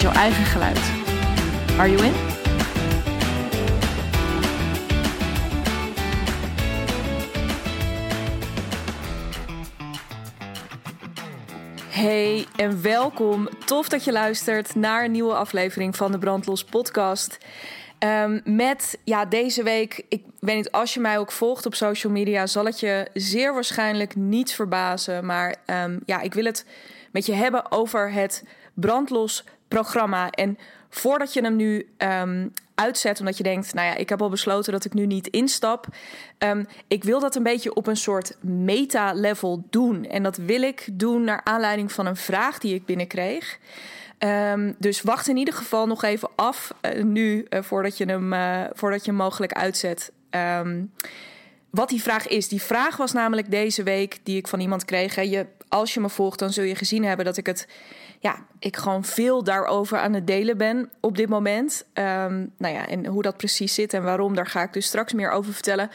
jouw eigen geluid. Are you in? Hey en welkom. Tof dat je luistert naar een nieuwe aflevering van de Brandlos podcast. Um, met ja, deze week, ik weet niet, als je mij ook volgt op social media, zal het je zeer waarschijnlijk niet verbazen. Maar um, ja, ik wil het met je hebben over het brandlos programma. En voordat je hem nu um, uitzet, omdat je denkt, nou ja, ik heb al besloten dat ik nu niet instap. Um, ik wil dat een beetje op een soort meta-level doen. En dat wil ik doen naar aanleiding van een vraag die ik binnenkreeg. Um, dus wacht in ieder geval nog even af uh, nu, uh, voordat, je hem, uh, voordat je hem mogelijk uitzet. Wat die vraag is. Die vraag was namelijk deze week die ik van iemand kreeg. Je, als je me volgt, dan zul je gezien hebben dat ik het ja, ik gewoon veel daarover aan het delen ben op dit moment. Um, nou ja, en hoe dat precies zit en waarom, daar ga ik dus straks meer over vertellen.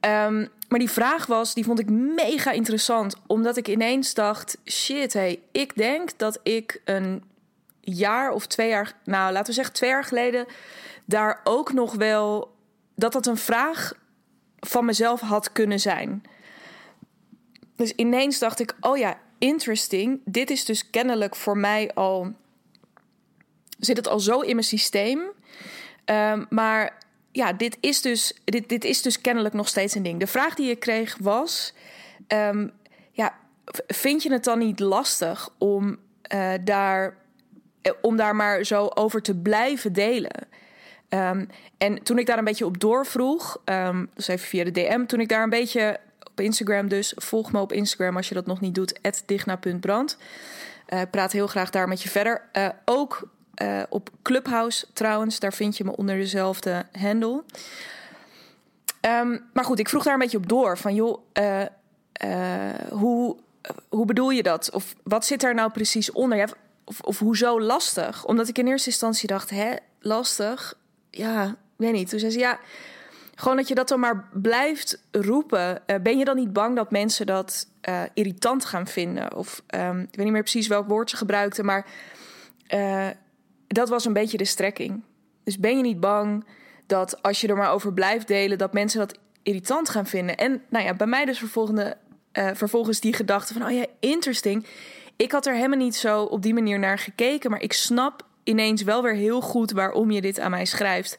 Um, maar die vraag was, die vond ik mega interessant, omdat ik ineens dacht: shit, hey, ik denk dat ik een jaar of twee jaar, nou laten we zeggen twee jaar geleden, daar ook nog wel dat dat een vraag van mezelf had kunnen zijn. Dus ineens dacht ik: oh ja, interesting. Dit is dus kennelijk voor mij al. Zit het al zo in mijn systeem. Um, maar ja, dit is, dus, dit, dit is dus kennelijk nog steeds een ding. De vraag die ik kreeg was: um, ja, vind je het dan niet lastig om, uh, daar, eh, om daar maar zo over te blijven delen? Um, en toen ik daar een beetje op doorvroeg, dus even via de DM, toen ik daar een beetje op Instagram dus. Volg me op Instagram als je dat nog niet doet, digna.brand. Uh, praat heel graag daar met je verder. Uh, ook uh, op Clubhouse trouwens, daar vind je me onder dezelfde handle. Um, maar goed, ik vroeg daar een beetje op door. Van joh, hoe, hoe bedoel je dat? Of wat zit daar nou precies onder? Ja, of, of hoezo lastig? Omdat ik in eerste instantie dacht, hè, lastig? Ja, weet niet. Toen zei ze, ja, gewoon dat je dat dan maar blijft roepen. Uh, ben je dan niet bang dat mensen dat uh, irritant gaan vinden? Of um, ik weet niet meer precies welk woord ze gebruikten, maar uh, dat was een beetje de strekking. Dus ben je niet bang dat als je er maar over blijft delen, dat mensen dat irritant gaan vinden? En nou ja, bij mij dus vervolgende, vervolgens die gedachte van, oh ja, interesting. Ik had er helemaal niet zo op die manier naar gekeken, maar ik snap ineens wel weer heel goed waarom je dit aan mij schrijft.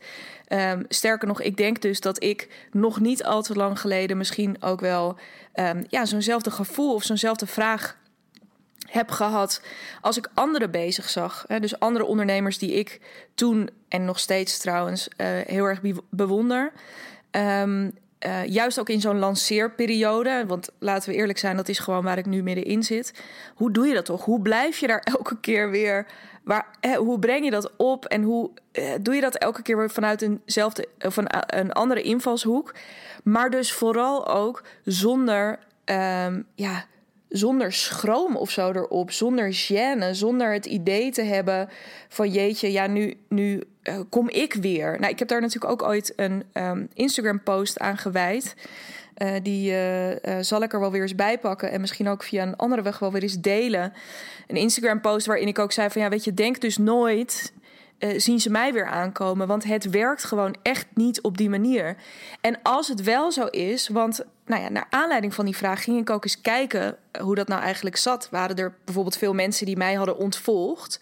Um, sterker nog, ik denk dus dat ik nog niet al te lang geleden misschien ook wel um, ja, zo'nzelfde gevoel of zo'nzelfde vraag heb gehad als ik anderen bezig zag. Hè, dus andere ondernemers die ik toen en nog steeds trouwens uh, heel erg bewonder. Um, uh, juist ook in zo'n lanceerperiode, want laten we eerlijk zijn, dat is gewoon waar ik nu middenin zit. Hoe doe je dat toch? Hoe blijf je daar elke keer weer Hoe breng je dat op en hoe eh, doe je dat elke keer vanuit eenzelfde of een, een andere invalshoek? Maar dus vooral ook zonder, um, ja, zonder schroom of zo erop, zonder gêne, zonder het idee te hebben van jeetje, ja, nu, nu kom ik weer. Nou, ik heb daar natuurlijk ook ooit een um, Instagram-post aan gewijd. Uh, die uh, uh, zal ik er wel weer eens bij pakken. En misschien ook via een andere weg wel weer eens delen. Een Instagram-post waarin ik ook zei: van ja, weet je, denk dus nooit. zien ze mij weer aankomen? Want het werkt gewoon echt niet op die manier. En als het wel zo is, want nou ja, naar aanleiding van die vraag ging ik ook eens kijken hoe dat nou eigenlijk zat. Waren er bijvoorbeeld veel mensen die mij hadden ontvolgd?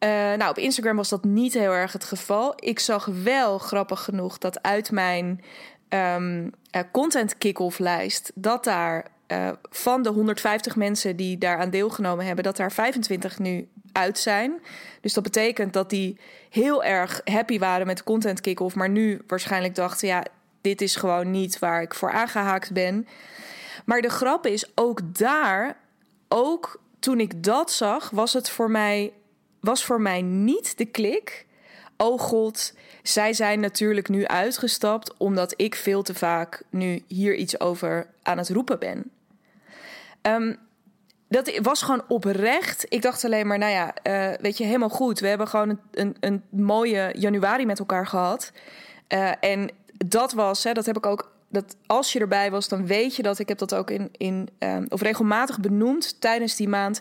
Uh, nou, op Instagram was dat niet heel erg het geval. Ik zag wel, grappig genoeg, dat uit mijn um, uh, content kick-off lijst, dat daar uh, van de 150 mensen die daaraan deelgenomen hebben, dat daar 25 nu uit zijn. Dus dat betekent dat die heel erg happy waren met de content kick-off, maar nu waarschijnlijk dachten, ja, dit is gewoon niet waar ik voor aangehaakt ben. Maar de grap is, ook daar, ook toen ik dat zag, was het voor mij was voor mij niet de klik. Oh god, zij zijn natuurlijk nu uitgestapt omdat ik veel te vaak nu hier iets over aan het roepen ben. Ehm, dat was gewoon oprecht. Ik dacht alleen maar, nou ja, uh, weet je, helemaal goed. We hebben gewoon een, een, een mooie januari met elkaar gehad. Uh, en dat was, hè, dat heb ik ook. Dat als je erbij was, dan weet je dat ik heb dat ook in, in um, of regelmatig benoemd tijdens die maand.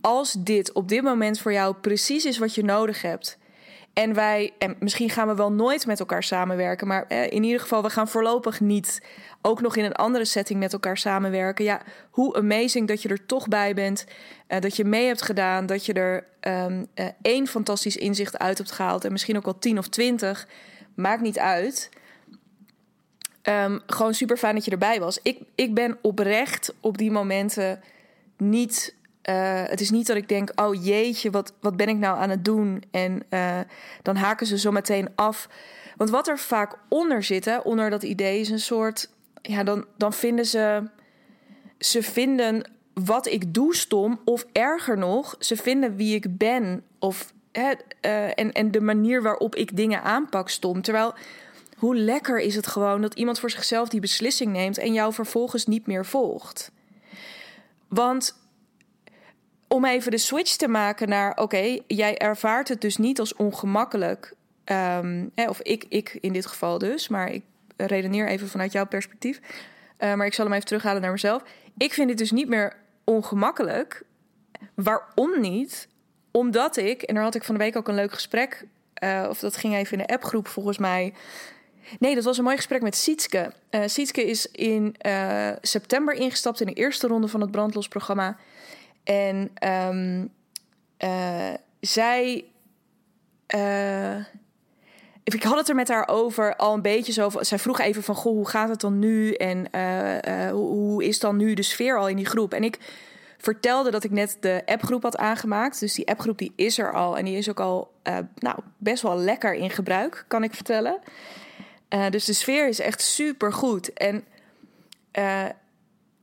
Als dit op dit moment voor jou precies is wat je nodig hebt. En wij, en misschien gaan we wel nooit met elkaar samenwerken, maar eh, in ieder geval, we gaan voorlopig niet ook nog in een andere setting met elkaar samenwerken. Ja, hoe amazing dat je er toch bij bent, uh, dat je mee hebt gedaan, dat je er um, uh, één fantastisch inzicht uit hebt gehaald en misschien ook wel tien of twintig, maakt niet uit. Um, gewoon super fijn dat je erbij was. Ik, ik ben oprecht op die momenten niet uh, het is niet dat ik denk, oh jeetje, wat, wat ben ik nou aan het doen? En uh, dan haken ze zo meteen af. Want wat er vaak onder zit, hè, onder dat idee, is een soort. Ja, dan, dan vinden ze. Ze vinden wat ik doe stom, of erger nog, ze vinden wie ik ben. Of, hè, uh, en, en de manier waarop ik dingen aanpak stom. Terwijl, hoe lekker is het gewoon dat iemand voor zichzelf die beslissing neemt en jou vervolgens niet meer volgt. Want om even de switch te maken naar: oké, jij ervaart het dus niet als ongemakkelijk. Um, hè, of ik, ik in dit geval dus, maar ik redeneer even vanuit jouw perspectief. Uh, maar ik zal hem even terughalen naar mezelf. Ik vind het dus niet meer ongemakkelijk. Waarom niet? Omdat ik, en daar had ik van de week ook een leuk gesprek, uh, of dat ging even in de appgroep volgens mij. Nee, dat was een mooi gesprek met Sietske. Uh, Sietske is in september ingestapt in de eerste ronde van het brandlosprogramma. En um, uh, zij. Uh, ik had het er met haar over al een beetje zo. Zij vroeg even van: Goh, hoe gaat het dan nu? En uh, hoe, hoe is dan nu de sfeer al in die groep? En ik vertelde dat ik net de appgroep had aangemaakt. Dus die appgroep die is er al. En die is ook al nou, best wel lekker in gebruik, kan ik vertellen. dus de sfeer is echt super goed. En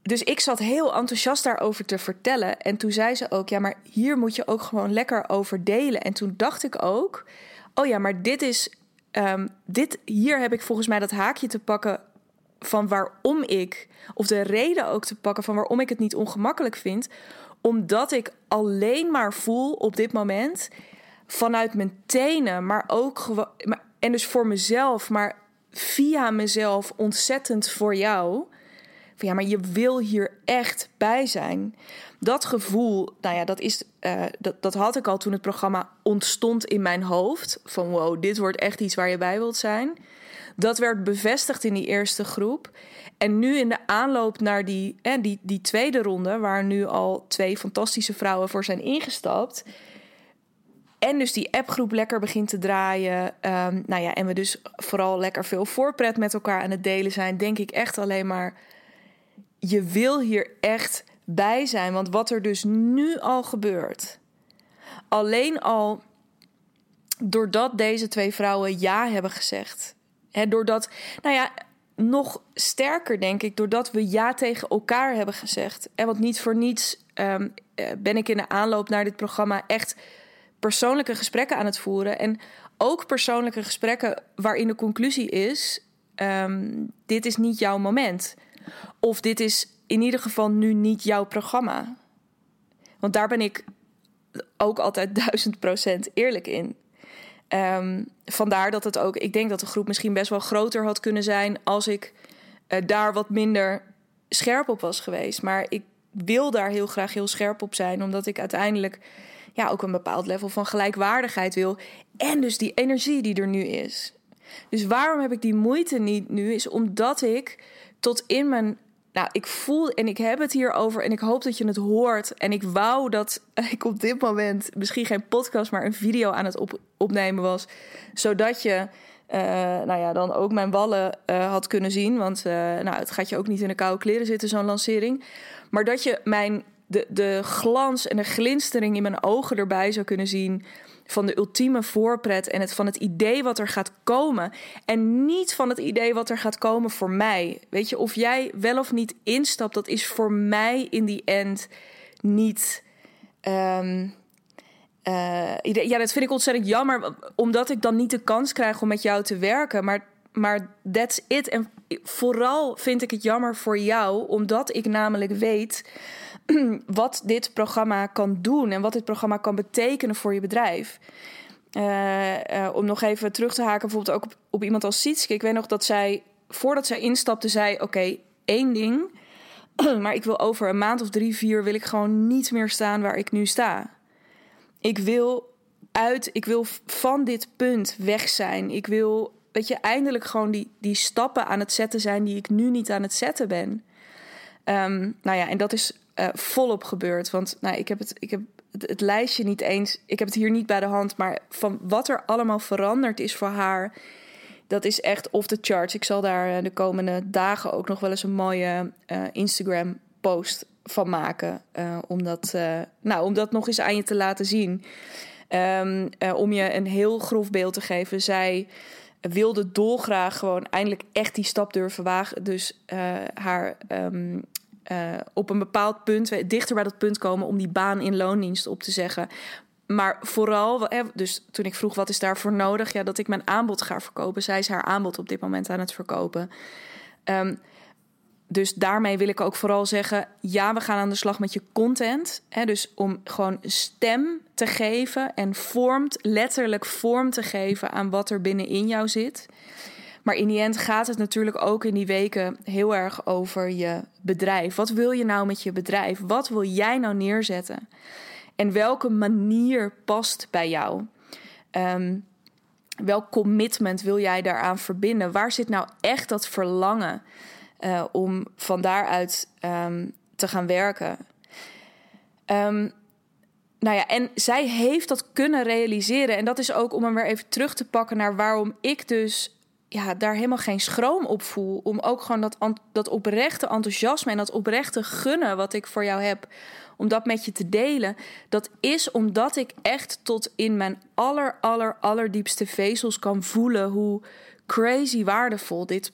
dus ik zat heel enthousiast daarover te vertellen. En toen zei ze ook: Ja, maar hier moet je ook gewoon lekker over delen. En toen dacht ik ook: Oh ja, maar dit is. Um, dit, hier heb ik volgens mij dat haakje te pakken van waarom ik. Of de reden ook te pakken van waarom ik het niet ongemakkelijk vind. Omdat ik alleen maar voel op dit moment. Vanuit mijn tenen, maar ook gewoon. En dus voor mezelf, maar via mezelf ontzettend voor jou ja, maar je wil hier echt bij zijn. Dat gevoel, nou ja, dat, is, uh, dat, dat had ik al toen het programma ontstond in mijn hoofd. Van wow, dit wordt echt iets waar je bij wilt zijn. Dat werd bevestigd in die eerste groep. En nu in de aanloop naar die, eh, die, die tweede ronde, waar nu al twee fantastische vrouwen voor zijn ingestapt. En dus die appgroep lekker begint te draaien. Um, nou ja, en we dus vooral lekker veel voorpret met elkaar aan het delen zijn. Denk ik echt alleen maar je wil hier echt bij zijn. Want wat er dus nu al gebeurt. Alleen al doordat deze twee vrouwen ja hebben gezegd. Hè, doordat, nou ja, nog sterker denk ik, doordat we ja tegen elkaar hebben gezegd. En wat niet voor niets um, ben ik in de aanloop naar dit programma echt persoonlijke gesprekken aan het voeren. En ook persoonlijke gesprekken waarin de conclusie is: um, dit is niet jouw moment. Of dit is in ieder geval nu niet jouw programma. Want daar ben ik ook altijd duizend procent eerlijk in. Um, vandaar dat het ook, ik denk dat de groep misschien best wel groter had kunnen zijn als ik uh, daar wat minder scherp op was geweest. Maar ik wil daar heel graag heel scherp op zijn, omdat ik uiteindelijk ja, ook een bepaald level van gelijkwaardigheid wil. En dus die energie die er nu is. Dus waarom heb ik die moeite niet nu? Is omdat ik tot in mijn. Nou, ik voel en ik heb het hierover en ik hoop dat je het hoort. En ik wou dat ik op dit moment misschien geen podcast, maar een video aan het op, opnemen was. Zodat je, uh, nou ja, dan ook mijn wallen uh, had kunnen zien. Want uh, nou, het gaat je ook niet in de koude kleren zitten, zo'n lancering. Maar dat je mijn, de, de glans en de glinstering in mijn ogen erbij zou kunnen zien van de ultieme voorpret en het van het idee wat er gaat komen. En niet van het idee wat er gaat komen voor mij. Weet je, of jij wel of niet instapt, dat is voor mij in die end niet. Um, eh, ja, dat vind ik ontzettend jammer, omdat ik dan niet de kans krijg om met jou te werken. Maar, maar that's it. En vooral vind ik het jammer voor jou, omdat ik namelijk weet wat dit programma kan doen en wat dit programma kan betekenen voor je bedrijf. Uh, om nog even terug te haken, bijvoorbeeld ook op, op iemand als Sietske. Ik weet nog dat zij, voordat zij instapte, zei: Oké, één ding. maar ik wil over een maand of drie, vier, wil ik gewoon niet meer staan waar ik nu sta. Ik wil uit, ik wil van dit punt weg zijn. Ik wil, weet je, eindelijk gewoon die, die stappen aan het zetten zijn die ik nu niet aan het zetten ben. Um, nou ja, en dat is uh, volop gebeurd. Want nou, ik heb, het, ik heb het, lijstje niet eens. Ik heb het hier niet bij de hand. Maar van wat er allemaal veranderd is voor haar. Dat is echt off the charts. Ik zal daar eh, de komende dagen ook nog wel eens een mooie uh, Instagram post van maken. Om, dat, nou, om dat nog eens aan je te laten zien. Um, om je een heel grof beeld te geven. Zij wilde dolgraag gewoon eindelijk echt die stap durven wagen. Dus haar um, uh, op een bepaald punt, dichter bij dat punt komen om die baan in loondienst op te zeggen. Maar vooral, dus toen ik vroeg wat is daarvoor nodig, ja, dat ik mijn aanbod ga verkopen. Zij is haar aanbod op dit moment aan het verkopen. Um, dus daarmee wil ik ook vooral zeggen: ja, we gaan aan de slag met je content. Hè, dus om gewoon stem te geven en vormt, letterlijk vorm te geven aan wat er binnenin jou zit. Maar in die end gaat het natuurlijk ook in die weken heel erg over je bedrijf. Wat wil je nou met je bedrijf? Wat wil jij nou neerzetten? En welke manier past bij jou? Um, welk commitment wil jij daaraan verbinden? Waar zit nou echt dat verlangen uh, om van daaruit um, te gaan werken? Um, nou ja, en zij heeft dat kunnen realiseren. En dat is ook om hem weer even terug te pakken naar waarom ik dus ja, daar helemaal geen schroom op voel. Om ook gewoon dat, dat oprechte enthousiasme en dat oprechte gunnen wat ik voor jou heb, om dat met je te delen. Dat is omdat ik echt tot in mijn aller, aller, allerdiepste vezels kan voelen hoe crazy waardevol dit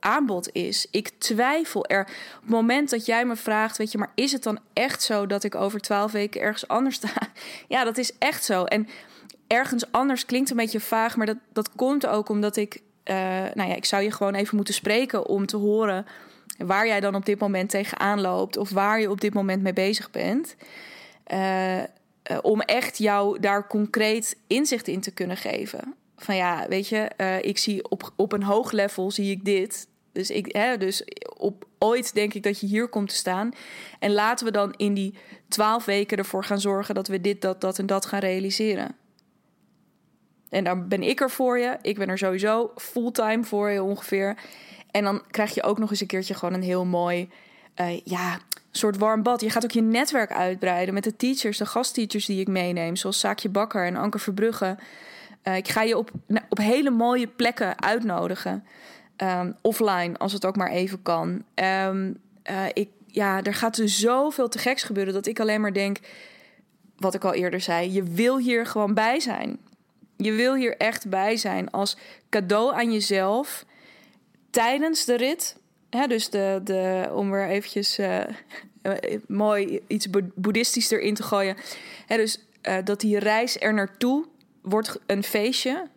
aanbod is. Ik twijfel er. Op het moment dat jij me vraagt, weet je, maar is het dan echt zo dat ik over twaalf weken ergens anders sta? Ja, dat is echt zo. En ergens anders klinkt een beetje vaag, maar dat, dat komt ook omdat ik uh, nou ja, ik zou je gewoon even moeten spreken om te horen waar jij dan op dit moment tegenaan loopt of waar je op dit moment mee bezig bent. Uh, om echt jou daar concreet inzicht in te kunnen geven. Van ja, weet je, ik zie op, op een hoog level zie ik dit. Dus, ik, hè, dus op ooit denk ik dat je hier komt te staan. En laten we dan in die twaalf weken ervoor gaan zorgen dat we dit, dat, dat en dat gaan realiseren. En dan ben ik er voor je. Ik ben er sowieso fulltime voor je ongeveer. En dan krijg je ook nog eens een keertje gewoon een heel mooi, uh, ja, soort warm bad. Je gaat ook je netwerk uitbreiden met de teachers, de gastteachers die ik meeneem, zoals Saakje Bakker en Anker Verbrugge. Uh, ik ga je op, op hele mooie plekken uitnodigen. Um, offline, als het ook maar even kan. Um, uh, ik, ja, er gaat er zoveel te geks gebeuren dat ik alleen maar denk, wat ik al eerder zei, je wil hier gewoon bij zijn. Je wil hier echt bij zijn als cadeau aan jezelf tijdens de rit. Hè, dus de, de, om weer eventjes uh, mooi iets boeddhistisch erin te gooien. Hè, dus uh, dat die reis er naartoe wordt een feestje.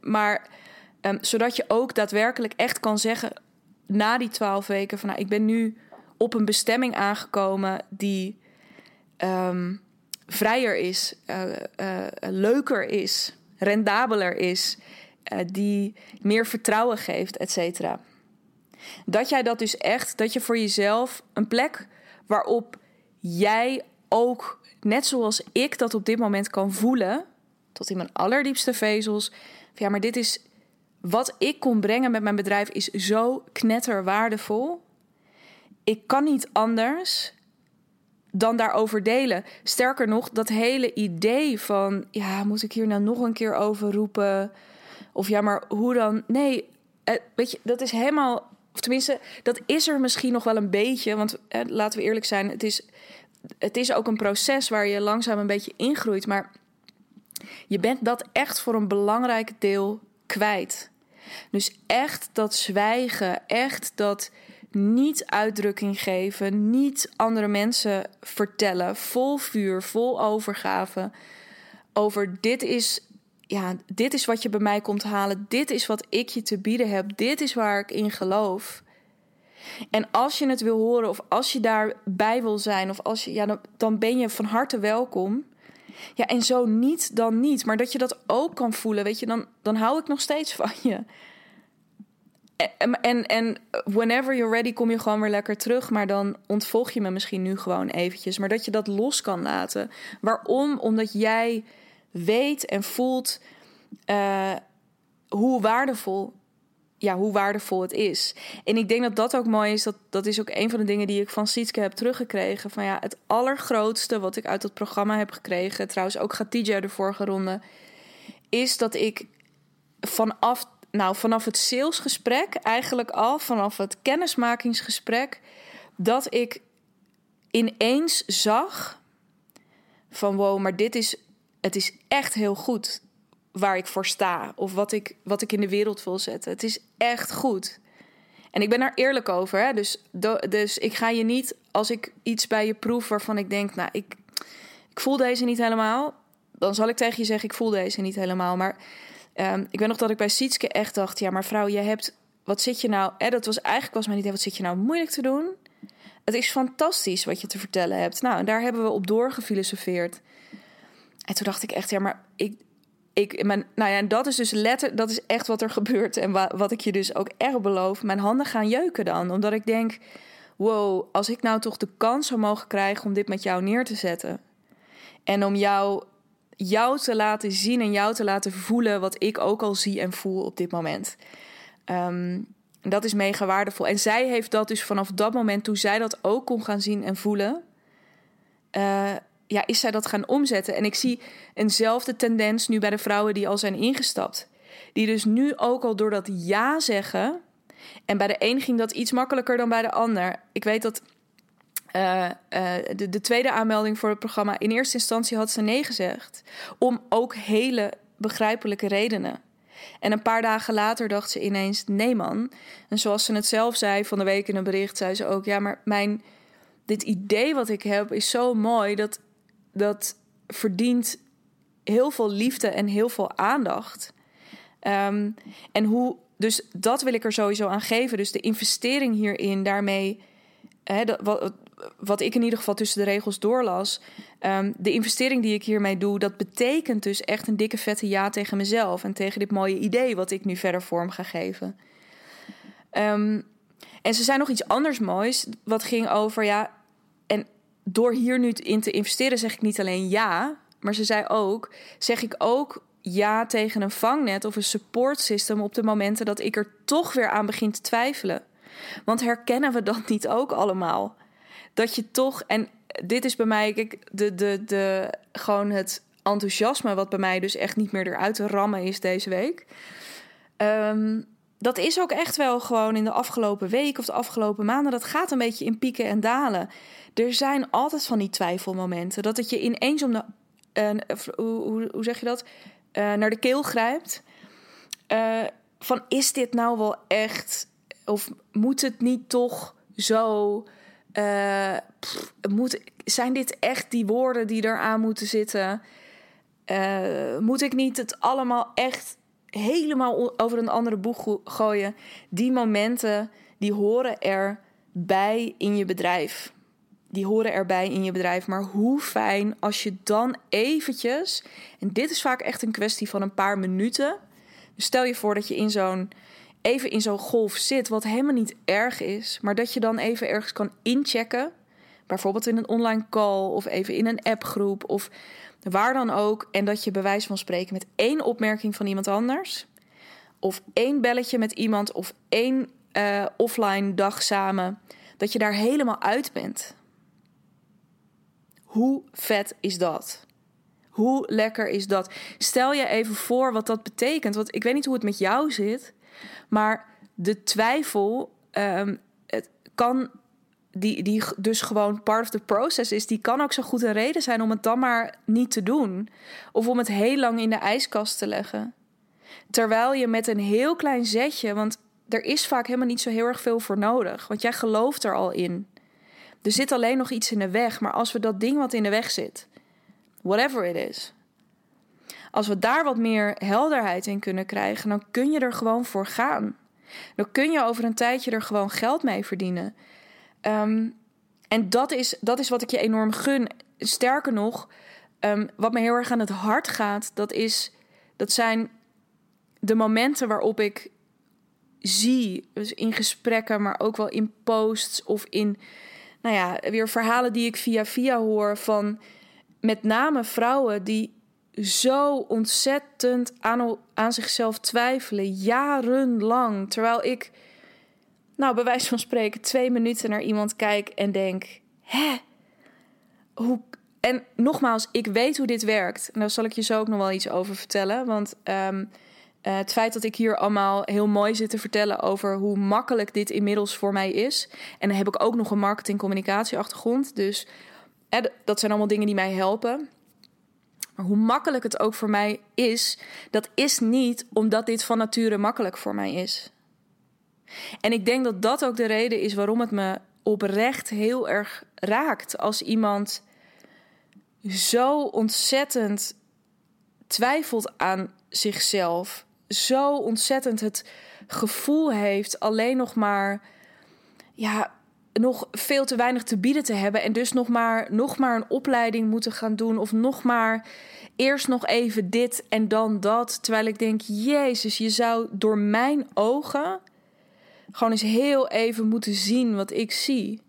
Maar um, zodat je ook daadwerkelijk echt kan zeggen na die twaalf weken van nou, ik ben nu op een bestemming aangekomen die um, vrijer is, uh, leuker is, rendabeler is, uh, die meer vertrouwen geeft, et cetera. Dat jij dat dus echt, dat je voor jezelf een plek waarop jij ook, net zoals ik dat op dit moment kan voelen, tot in mijn allerdiepste vezels, ja, maar dit is wat ik kon brengen met mijn bedrijf is zo knetterwaardevol. Ik kan niet anders dan daarover delen. Sterker nog, dat hele idee van, ja, moet ik hier nou nog een keer over roepen? Of ja, maar hoe dan? Nee, eh, weet je, dat is helemaal, of tenminste, dat is er misschien nog wel een beetje. Want eh, laten we eerlijk zijn, het is, het is ook een proces waar je langzaam een beetje ingroeit. Maar je bent dat echt voor een belangrijk deel kwijt. Dus echt dat zwijgen, echt dat niet uitdrukking geven, niet andere mensen vertellen, vol vuur, vol overgave. over dit is, ja, dit is wat je bij mij komt halen. Dit is wat ik je te bieden heb. Dit is waar ik in geloof. En als je het wil horen of als je daarbij wil zijn of als je, ja, dan, dan ben je van harte welkom. Ja, en zo niet, dan niet. Maar dat je dat ook kan voelen, weet je, dan, dan hou ik nog steeds van je. En, en, en whenever you're ready kom je gewoon weer lekker terug. Maar dan ontvolg je me misschien nu gewoon eventjes. Maar dat je dat los kan laten. Waarom? Omdat jij weet en voelt uh, hoe waardevol ja, hoe waardevol het is. En ik denk dat dat ook mooi is. Dat, dat is ook een van de dingen die ik van Sietske heb teruggekregen. Van ja, het allergrootste wat ik uit dat programma heb gekregen. Trouwens, ook Gatija de vorige ronde. Is dat ik vanaf, nou, vanaf het salesgesprek, eigenlijk al vanaf het kennismakingsgesprek, dat ik ineens zag van wow, maar dit is, het is echt heel goed waar ik voor sta of wat ik, wat ik in de wereld wil zetten. Het is echt goed. En ik ben daar eerlijk over. Hè? Dus, dus ik ga je niet, als ik iets bij je proef waarvan ik denk, nou, ik, ik voel deze niet helemaal, dan zal ik tegen je zeggen, ik voel deze niet helemaal. Maar um, ik weet nog dat ik bij Sietske echt dacht, ja, maar vrouw, je hebt, wat zit je nou, hè, dat was eigenlijk was mijn idee, wat zit je nou moeilijk te doen? Het is fantastisch wat je te vertellen hebt. Nou, en daar hebben we op doorgefilosofeerd. En toen dacht ik echt, ja, maar ik, ik, mijn, nou ja, en dat is dus letter, dat is echt wat er gebeurt. En wa, wat ik je dus ook echt beloof. Mijn handen gaan jeuken dan. Omdat ik denk: wow, als ik nou toch de kans zou mogen krijgen om dit met jou neer te zetten. En om jou, jou te laten zien en jou te laten voelen wat ik ook al zie en voel op dit moment. Um, dat is mega waardevol. En zij heeft dat dus vanaf dat moment, toen zij dat ook kon gaan zien en voelen. Uh, ja, is zij dat gaan omzetten. En ik zie eenzelfde tendens nu bij de vrouwen die al zijn ingestapt. Die dus nu ook al door dat ja zeggen. En bij de een ging dat iets makkelijker dan bij de ander. Ik weet dat uh, uh, de, de, tweede aanmelding voor het programma in eerste instantie had ze nee gezegd. Om ook hele begrijpelijke redenen. En een paar dagen later dacht ze ineens: nee, man. En zoals ze het zelf zei van de week in een bericht, zei ze ook: ja, maar mijn. Dit idee wat ik heb is zo mooi dat dat verdient heel veel liefde en heel veel aandacht. Um, en hoe, dus dat wil ik er sowieso aan geven. Dus de investering hierin, daarmee, hè, dat, wat, wat ik in ieder geval tussen de regels doorlas, um, de investering die ik hiermee doe, dat betekent dus echt een dikke vette ja tegen mezelf en tegen dit mooie idee wat ik nu verder vorm ga geven. Um, en ze zei nog iets anders moois, wat ging over ja, en door hier nu in te investeren zeg ik niet alleen ja, maar ze zei ook, zeg ik ook ja tegen een vangnet of een support system op de momenten dat ik er toch weer aan begin te twijfelen. Want herkennen we dat niet ook allemaal? Dat je toch, en dit is bij mij, kijk, de, de, de, gewoon het enthousiasme wat bij mij dus echt niet meer eruit te rammen is deze week. Um, dat is ook echt wel gewoon in de afgelopen week of de afgelopen maanden. Dat gaat een beetje in pieken en dalen. Er zijn altijd van die twijfelmomenten. Dat het je ineens om de. Uh, hoe, hoe, zeg je dat? Uh, naar de keel grijpt. Uh, van is dit nou wel echt. Of moet het niet toch zo. Pff, moet, zijn dit echt die woorden die eraan moeten zitten? moet ik niet het allemaal echt helemaal over een andere boeg gooien. Die momenten, die horen erbij in je bedrijf. Die horen erbij in je bedrijf. Maar hoe fijn als je dan eventjes... En dit is vaak echt een kwestie van een paar minuten. Dus stel je voor dat je in zo'n even in zo'n golf zit, wat helemaal niet erg is, maar dat je dan even ergens kan inchecken, bijvoorbeeld in een online call of even in een appgroep of waar dan ook. En dat je bij wijze van spreken met één opmerking van iemand anders. Of één belletje met iemand of één uh, offline dag samen. Dat je daar helemaal uit bent. Hoe vet is dat? Hoe lekker is dat? Stel je even voor wat dat betekent. Want ik weet niet hoe het met jou zit. Maar de twijfel um, het kan die, die dus gewoon part of the process is, die kan ook zo goed een reden zijn om het dan maar niet te doen. Of om het heel lang in de ijskast te leggen. Terwijl je met een heel klein zetje, want er is vaak helemaal niet zo heel erg veel voor nodig, want jij gelooft er al in. Er zit alleen nog iets in de weg, maar als we dat ding wat in de weg zit, whatever it is, Als we daar wat meer helderheid in kunnen krijgen, dan kun je er gewoon voor gaan. Dan kun je over een tijdje er gewoon geld mee verdienen. Ehm, en dat is, dat is wat ik je enorm gun. Sterker nog, ehm, wat me heel erg aan het hart gaat, dat, is, dat zijn de momenten waarop ik zie, dus in gesprekken, maar ook wel in posts of in, nou ja, weer verhalen die ik via via hoor van met name vrouwen die zo ontzettend aan, aan zichzelf twijfelen, jarenlang. Terwijl ik, nou, bij wijze van spreken, twee minuten naar iemand kijk en denk: hè? Hoe. En nogmaals, ik weet hoe dit werkt. En daar zal ik je zo ook nog wel iets over vertellen. Want um, uh, het feit dat ik hier allemaal heel mooi zit te vertellen over hoe makkelijk dit inmiddels voor mij is. En dan heb ik ook nog een marketing-communicatie-achtergrond. Dus eh, dat zijn allemaal dingen die mij helpen. Maar hoe makkelijk het ook voor mij is, dat is niet omdat dit van nature makkelijk voor mij is. En ik denk dat dat ook de reden is waarom het me oprecht heel erg raakt als iemand zo ontzettend twijfelt aan zichzelf, zo ontzettend het gevoel heeft alleen nog maar ja, nog veel te weinig te bieden te hebben en dus nog maar, nog maar een opleiding moeten gaan doen of nog maar eerst nog even dit en dan dat. Terwijl ik denk, Jezus, je zou door mijn ogen gewoon eens heel even moeten zien wat ik zie.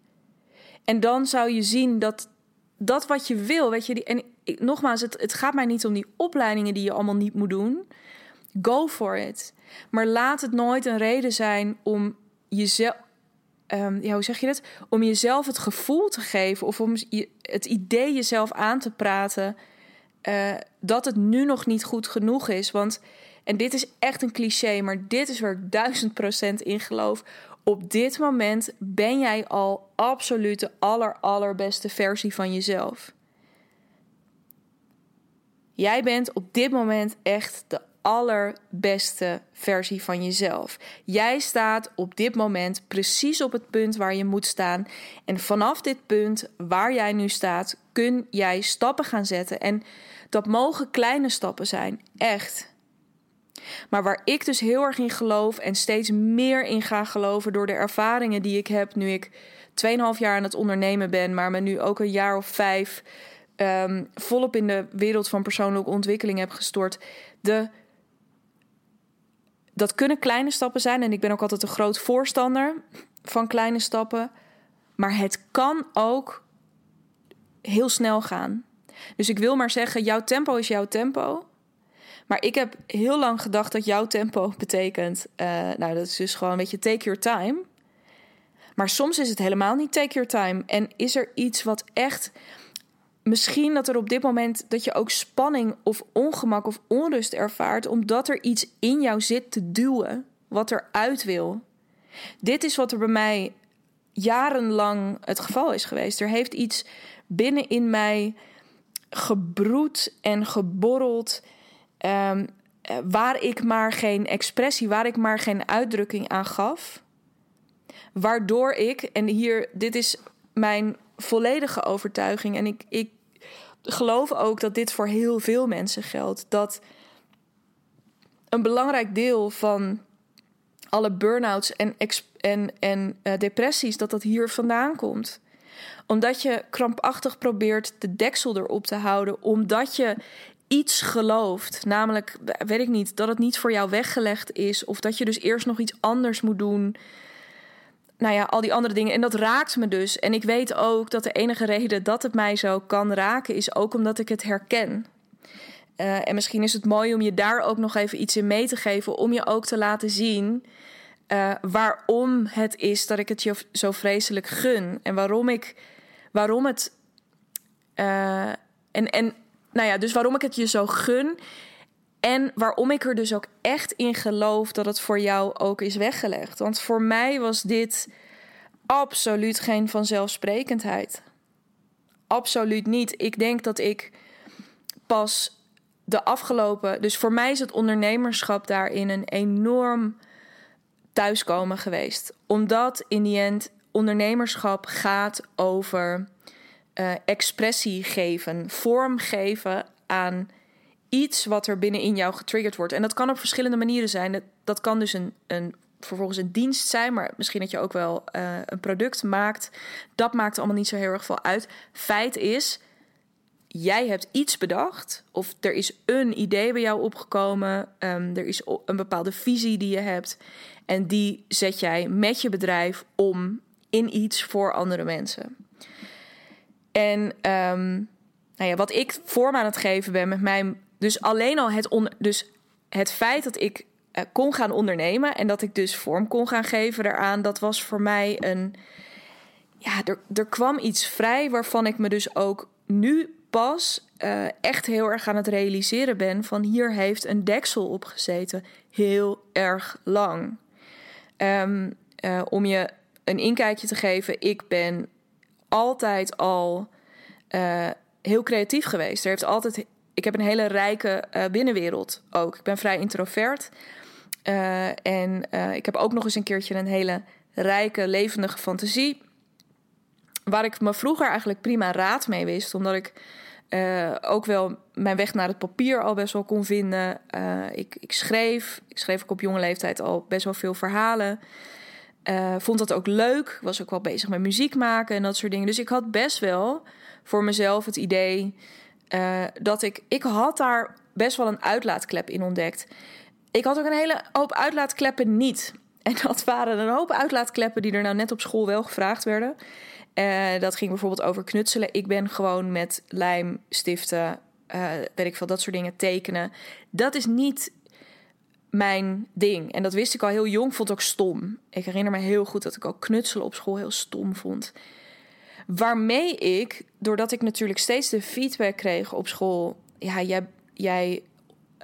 En dan zou je zien dat dat wat je wil, weet je, die, en ik, nogmaals, het, het gaat mij niet om die opleidingen die je allemaal niet moet doen. Go for it. Maar laat het nooit een reden zijn om jezelf, um, ja, hoe zeg je dat? Om jezelf het gevoel te geven of om het idee jezelf aan te praten uh, dat het nu nog niet goed genoeg is. Want, en dit is echt een cliché, maar dit is waar ik duizend procent in geloof. Op dit moment ben jij al absoluut de aller, allerbeste versie van jezelf. Jij bent op dit moment echt de allerbeste versie van jezelf. Jij staat op dit moment precies op het punt waar je moet staan. En vanaf dit punt waar jij nu staat, kun jij stappen gaan zetten. En dat mogen kleine stappen zijn, echt. Maar waar ik dus heel erg in geloof en steeds meer in ga geloven door de ervaringen die ik heb nu ik 2,5 jaar aan het ondernemen ben, maar me nu ook een jaar of vijf um, volop in de wereld van persoonlijke ontwikkeling heb gestort. De dat kunnen kleine stappen zijn. En ik ben ook altijd een groot voorstander van kleine stappen. Maar het kan ook heel snel gaan. Dus ik wil maar zeggen, jouw tempo is jouw tempo. Maar ik heb heel lang gedacht dat jouw tempo betekent... Uh, nou, dat is dus gewoon, weet je, take your time. Maar soms is het helemaal niet take your time. En is er iets wat echt misschien dat er op dit moment dat je ook spanning of ongemak of onrust ervaart, omdat er iets in jou zit te duwen wat eruit wil. Dit is wat er bij mij jarenlang het geval is geweest. Er heeft iets binnen in mij gebroed en geborreld. Um, waar ik maar geen expressie, waar ik maar geen uitdrukking aan gaf. Waardoor ik, en hier, dit is mijn volledige overtuiging. En ik, ik geloof ook dat dit voor heel veel mensen geldt. Dat een belangrijk deel van alle burn-outs en, en, en uh, depressies, dat dat hier vandaan komt. Omdat je krampachtig probeert de deksel erop te houden, omdat je iets gelooft, namelijk, weet ik niet, dat het niet voor jou weggelegd is, of dat je dus eerst nog iets anders moet doen nou ja, al die andere dingen. En dat raakt me dus. En ik weet ook dat de enige reden dat het mij zo kan raken, is ook omdat ik het herken. Uh, en misschien is het mooi om je daar ook nog even iets in mee te geven, om je ook te laten zien uh, waarom het is dat ik het je zo vreselijk gun. En waarom ik, waarom het, uh, en, en nou ja, dus waarom ik het je zo gun. En waarom ik er dus ook echt in geloof dat het voor jou ook is weggelegd. Want voor mij was dit absoluut geen vanzelfsprekendheid. Absoluut niet. Ik denk dat ik pas de afgelopen. Dus voor mij is het ondernemerschap daarin een enorm thuiskomen geweest. Omdat in die end ondernemerschap gaat over uh, expressie geven, vorm geven aan iets wat er binnenin jou getriggerd wordt. En dat kan op verschillende manieren zijn. Dat, kan dus een, een, vervolgens een dienst zijn, maar misschien dat je ook wel uh, een product maakt. Dat maakt allemaal niet zo heel erg veel uit. Feit is, jij hebt iets bedacht, of er is een idee bij jou opgekomen, um, er is een bepaalde visie die je hebt. En die zet jij met je bedrijf om in iets voor andere mensen. En um, nou ja, wat ik vorm aan het geven ben met mijn. Dus alleen al het, on, dus het feit dat ik uh, kon gaan ondernemen en dat ik dus vorm kon gaan geven daaraan, dat was voor mij een. Ja, er, er kwam iets vrij waarvan ik me dus ook nu pas uh, echt heel erg aan het realiseren ben van hier heeft een deksel op gezeten. Heel erg lang. Um, uh, om je een inkijkje te geven, ik ben altijd al heel creatief geweest. Er heeft altijd, ik heb een hele rijke uh, binnenwereld ook. Ik ben vrij introvert. Uh, en ik heb ook nog eens een keertje een hele rijke, levendige fantasie. Waar ik me vroeger eigenlijk prima raad mee wist, omdat ik ook wel mijn weg naar het papier al best wel kon vinden. ik, ik schreef, ik schreef ook op jonge leeftijd al best wel veel verhalen. Vond dat ook leuk. Was ook wel bezig met muziek maken en dat soort dingen. Dus ik had best wel voor mezelf het idee uh, dat ik. Ik had daar best wel een uitlaatklep in ontdekt. Ik had ook een hele hoop uitlaatkleppen niet. En dat waren een hoop uitlaatkleppen die er nou net op school wel gevraagd werden. Uh, dat ging bijvoorbeeld over knutselen. Ik ben gewoon met lijm, stiften, uh, weet ik veel, dat soort dingen tekenen. Dat is niet mijn ding. En dat wist ik al heel jong, vond ik ook stom. Ik herinner me heel goed dat ik ook knutselen op school heel stom vond. Waarmee ik, doordat ik natuurlijk steeds de feedback kreeg op school, ja, jij, jij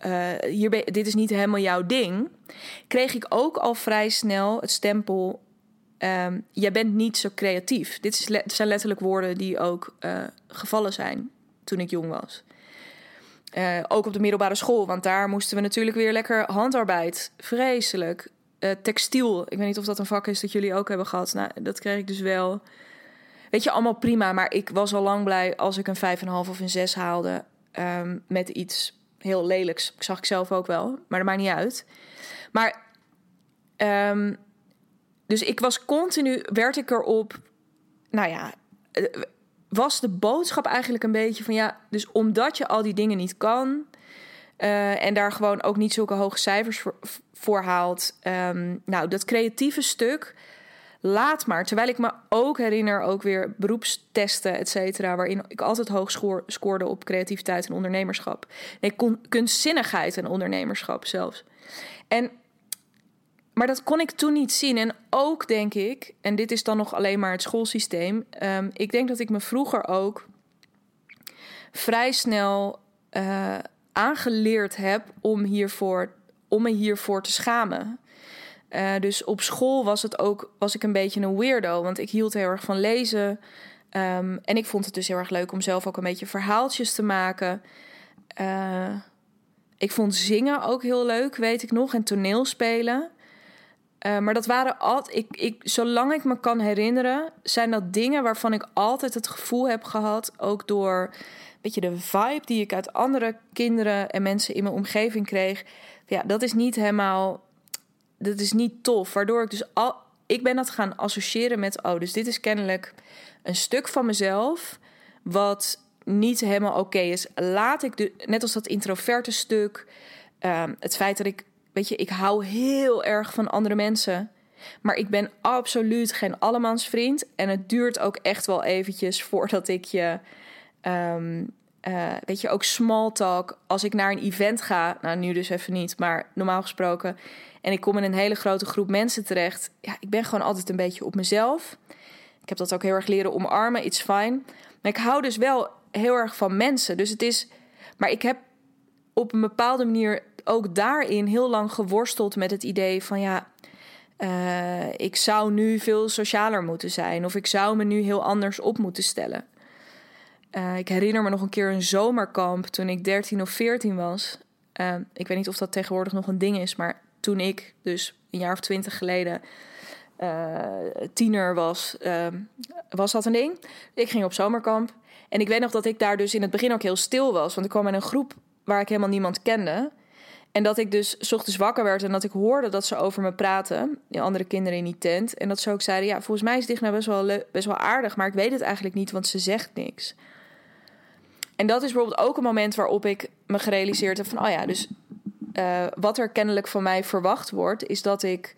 uh, hier dit is niet helemaal jouw ding, kreeg ik ook al vrij snel het stempel. Um, jij bent niet zo creatief. Dit zijn letterlijk woorden die ook uh, gevallen zijn toen ik jong was. Uh, ook op de middelbare school, want daar moesten we natuurlijk weer lekker handarbeid. Vreselijk. Textiel. Ik weet niet of dat een vak is dat jullie ook hebben gehad. Nou, dat kreeg ik dus wel. Weet je, allemaal prima. Maar ik was al lang blij als ik een 5,5 of een 6 haalde. Um, met iets heel lelijks. Ik zag ik zelf ook wel. Maar dat maakt niet uit. Maar. Um, dus ik was continu. Werd ik erop. Nou ja was de boodschap eigenlijk een beetje van ja, dus omdat je al die dingen niet kan uh, en daar gewoon ook niet zulke hoge cijfers voor, voor haalt, um, nou, dat creatieve stuk, laat maar. Terwijl ik me ook herinner, ook weer beroepstesten, et cetera, waarin ik altijd hoog scoor, scoorde op creativiteit en ondernemerschap. Nee, kunstzinnigheid en ondernemerschap zelfs. En maar dat kon ik toen niet zien. En ook denk ik, en dit is dan nog alleen maar het schoolsysteem. Um, ik denk dat ik me vroeger ook vrij snel uh, aangeleerd heb om, hiervoor, om me hiervoor te schamen. Uh, dus op school was, het ook, was ik een beetje een weirdo. Want ik hield heel erg van lezen. Um, en ik vond het dus heel erg leuk om zelf ook een beetje verhaaltjes te maken. Uh, ik vond zingen ook heel leuk, weet ik nog. En toneelspelen. Uh, maar dat waren altijd, ik, ik, zolang ik me kan herinneren, zijn dat dingen waarvan ik altijd het gevoel heb gehad, ook door weet je, de vibe die ik uit andere kinderen en mensen in mijn omgeving kreeg. Ja, dat is niet helemaal, dat is niet tof. Waardoor ik dus al, ik ben dat gaan associëren met, oh, dus dit is kennelijk een stuk van mezelf wat niet helemaal oké is. Laat ik, de, net als dat introverte stuk, um, het feit dat ik weet je, ik hou heel erg van andere mensen. Maar ik ben absoluut geen allemansvriend. En het duurt ook echt wel eventjes voordat ik je. Um, uh, weet je, ook small talk. Als ik naar een event ga, nou nu dus even niet, maar normaal gesproken. En ik kom in een hele grote groep mensen terecht. Ja, ik ben gewoon altijd een beetje op mezelf. Ik heb dat ook heel erg leren omarmen. It's fine. Maar ik hou dus wel heel erg van mensen. Dus het is. Maar ik heb op een bepaalde manier ook daarin heel lang geworsteld met het idee van ja, uh, ik zou nu veel socialer moeten zijn of ik zou me nu heel anders op moeten stellen. Uh, ik herinner me nog een keer een zomerkamp toen ik 13 of 14 was. Uh, ik weet niet of dat tegenwoordig nog een ding is, maar toen ik dus een jaar of twintig geleden tiener was, was dat een ding. Ik ging op zomerkamp en ik weet nog dat ik daar dus in het begin ook heel stil was, want ik kwam in een groep waar ik helemaal niemand kende. En dat ik dus ochtends wakker werd en dat ik hoorde dat ze over me praten. Die andere kinderen in die tent. En dat ze ook zeiden: Ja, volgens mij is Digna best wel, best wel aardig, maar ik weet het eigenlijk niet, want ze zegt niks. En dat is bijvoorbeeld ook een moment waarop ik me gerealiseerd heb: van oh ja, dus uh, wat er kennelijk van mij verwacht wordt, is dat ik.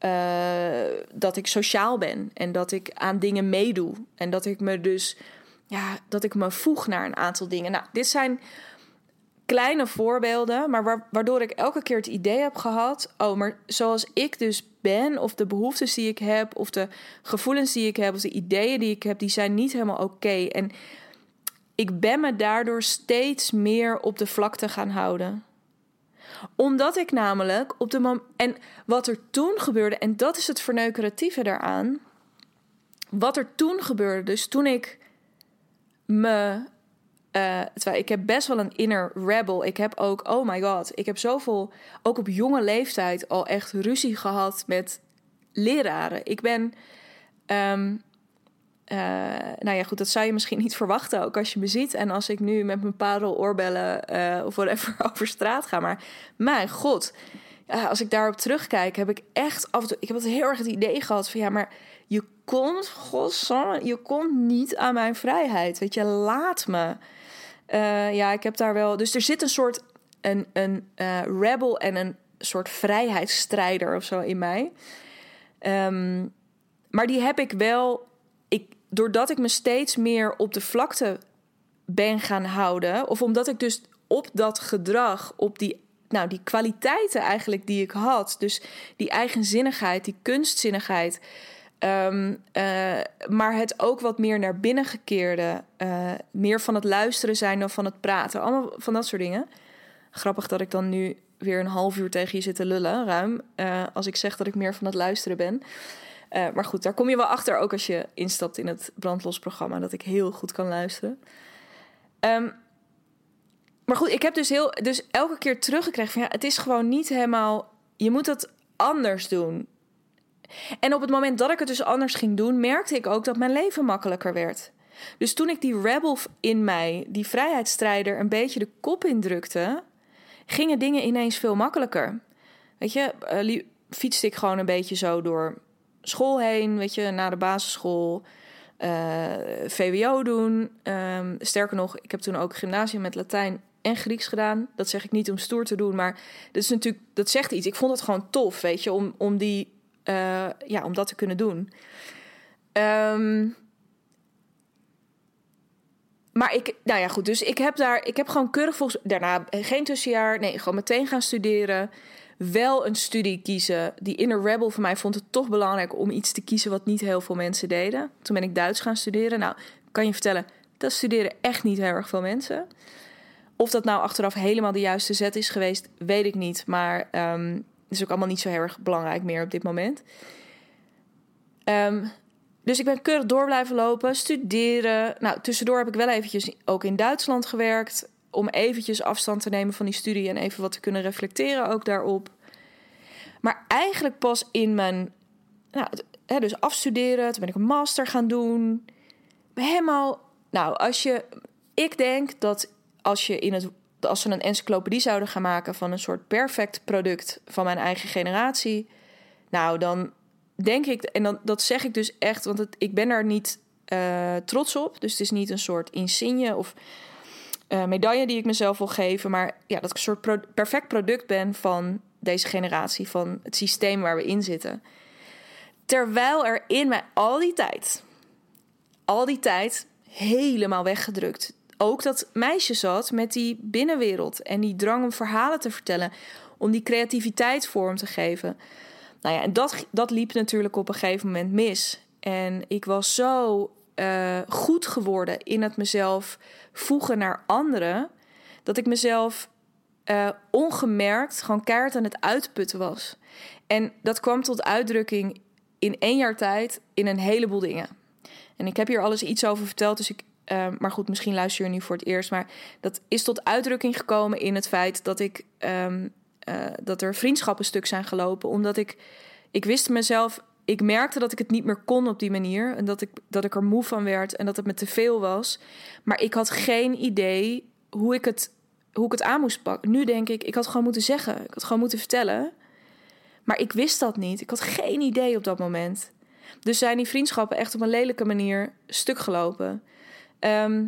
Uh, dat ik sociaal ben en dat ik aan dingen meedoe. En dat ik me dus ja, dat ik me voeg naar een aantal dingen. Nou, dit zijn kleine voorbeelden, maar waardoor ik elke keer het idee heb gehad: oh, maar zoals ik dus ben, of de behoeftes die ik heb, of de gevoelens die ik heb, of de ideeën die ik heb, die zijn niet helemaal oké. En ik ben me daardoor steeds meer op de vlakte gaan houden omdat ik namelijk op de. En wat er toen gebeurde, en dat is het verneukeratieve daaraan. Wat er toen gebeurde, dus toen ik me. Terwijl ik heb best wel een inner rebel. Ik heb ook, oh my god, ik heb zoveel, ook op jonge leeftijd, al echt ruzie gehad met leraren. Ik ben. Um, uh, nou ja, goed, dat zou je misschien niet verwachten ook als je me ziet. En als ik nu met mijn pareloorbellen uh, of whatever over straat ga. Maar mijn god, als ik daarop terugkijk, heb ik echt af en toe... Ik heb het heel erg het idee gehad van ja, maar je komt, godsamme, je komt niet aan mijn vrijheid. Weet je, laat me. Uh, ja, ik heb daar wel... Dus er zit een soort een, een rebel en een soort vrijheidsstrijder of zo in mij. Um, maar die heb ik wel doordat ik me steeds meer op de vlakte ben gaan houden, of omdat ik dus op dat gedrag, op die, nou, die kwaliteiten eigenlijk die ik had, dus die eigenzinnigheid, die kunstzinnigheid, um, uh, maar het ook wat meer naar binnen gekeerde, uh, meer van het luisteren zijn dan van het praten, allemaal van dat soort dingen. Grappig dat ik dan nu weer een half uur tegen je zit te lullen, ruim, uh, als ik zeg dat ik meer van het luisteren ben. Uh, maar goed, daar kom je wel achter ook als je instapt in het brandlosprogramma, dat ik heel goed kan luisteren. Um, maar goed, ik heb dus, heel, dus elke keer teruggekregen van ja, het is gewoon niet helemaal. Je moet het anders doen. En op het moment dat ik het dus anders ging doen, merkte ik ook dat mijn leven makkelijker werd. Dus toen ik die rebel in mij, die vrijheidsstrijder, een beetje de kop indrukte, gingen dingen ineens veel makkelijker. Weet je, uh, fietste ik gewoon een beetje zo door school heen, weet je, na de basisschool. Uh, VWO doen. Um, sterker nog, ik heb toen ook gymnasium met Latijn en Grieks gedaan. Dat zeg ik niet om stoer te doen, maar dat is natuurlijk, dat zegt iets. Ik vond het gewoon tof, weet je, om, om die, uh, ja, om dat te kunnen doen. Um, maar ik, nou ja, goed. Dus ik heb daar, ik heb gewoon keurig volgens daarna geen tussenjaar, nee, gewoon meteen gaan studeren wel een studie kiezen. Die inner rebel voor mij vond het toch belangrijk om iets te kiezen wat niet heel veel mensen deden. Toen ben ik Duits gaan studeren. Nou, kan je vertellen, dat studeren echt niet heel erg veel mensen. Of dat nou achteraf helemaal de juiste zet is geweest, weet ik niet. Maar um, is ook allemaal niet zo heel erg belangrijk meer op dit moment. Um, dus ik ben keurig door blijven lopen, studeren. Nou, tussendoor heb ik wel eventjes ook in Duitsland gewerkt om eventjes afstand te nemen van die studie en even wat te kunnen reflecteren ook daarop. Maar eigenlijk pas in mijn, nou, hè, dus afstuderen, toen ben ik een master gaan doen. Helemaal, nou, als je, ik denk dat als je in het, als we een encyclopedie zouden gaan maken van een soort perfect product van mijn eigen generatie, nou, dan denk ik, en dan, dat zeg ik dus echt, want het, ik ben daar niet uh, trots op. Dus het is niet een soort insigne of uh, medaille die ik mezelf wil geven. Maar ja, dat ik een soort perfect product ben van deze generatie, van het systeem waar we in zitten. Terwijl er in mij al die tijd, al die tijd helemaal weggedrukt. Ook dat meisje zat met die binnenwereld en die drang om verhalen te vertellen, om die creativiteit vorm te geven. Nou ja, en dat, dat liep natuurlijk op een gegeven moment mis. En ik was zo uh, goed geworden in het mezelf voegen naar anderen, dat ik mezelf uh, ongemerkt gewoon keihard aan het uitputten was. En dat kwam tot uitdrukking in één jaar tijd in een heleboel dingen. En ik heb hier alles iets over verteld, dus ik. Uh, maar goed, misschien luister je nu voor het eerst. Maar dat is tot uitdrukking gekomen in het feit dat ik. Uh, dat er vriendschappen stuk zijn gelopen. Omdat ik. Ik wist mezelf ik merkte dat ik het niet meer kon op die manier. En dat ik, dat ik er moe van werd en dat het me te veel was. Maar ik had geen idee hoe ik het hoe ik het aan moest pakken. Nu denk ik, ik had gewoon moeten zeggen. Ik had gewoon moeten vertellen. Maar ik wist dat niet. Ik had geen idee op dat moment. Dus zijn die vriendschappen echt op een lelijke manier stuk gelopen. Ehm,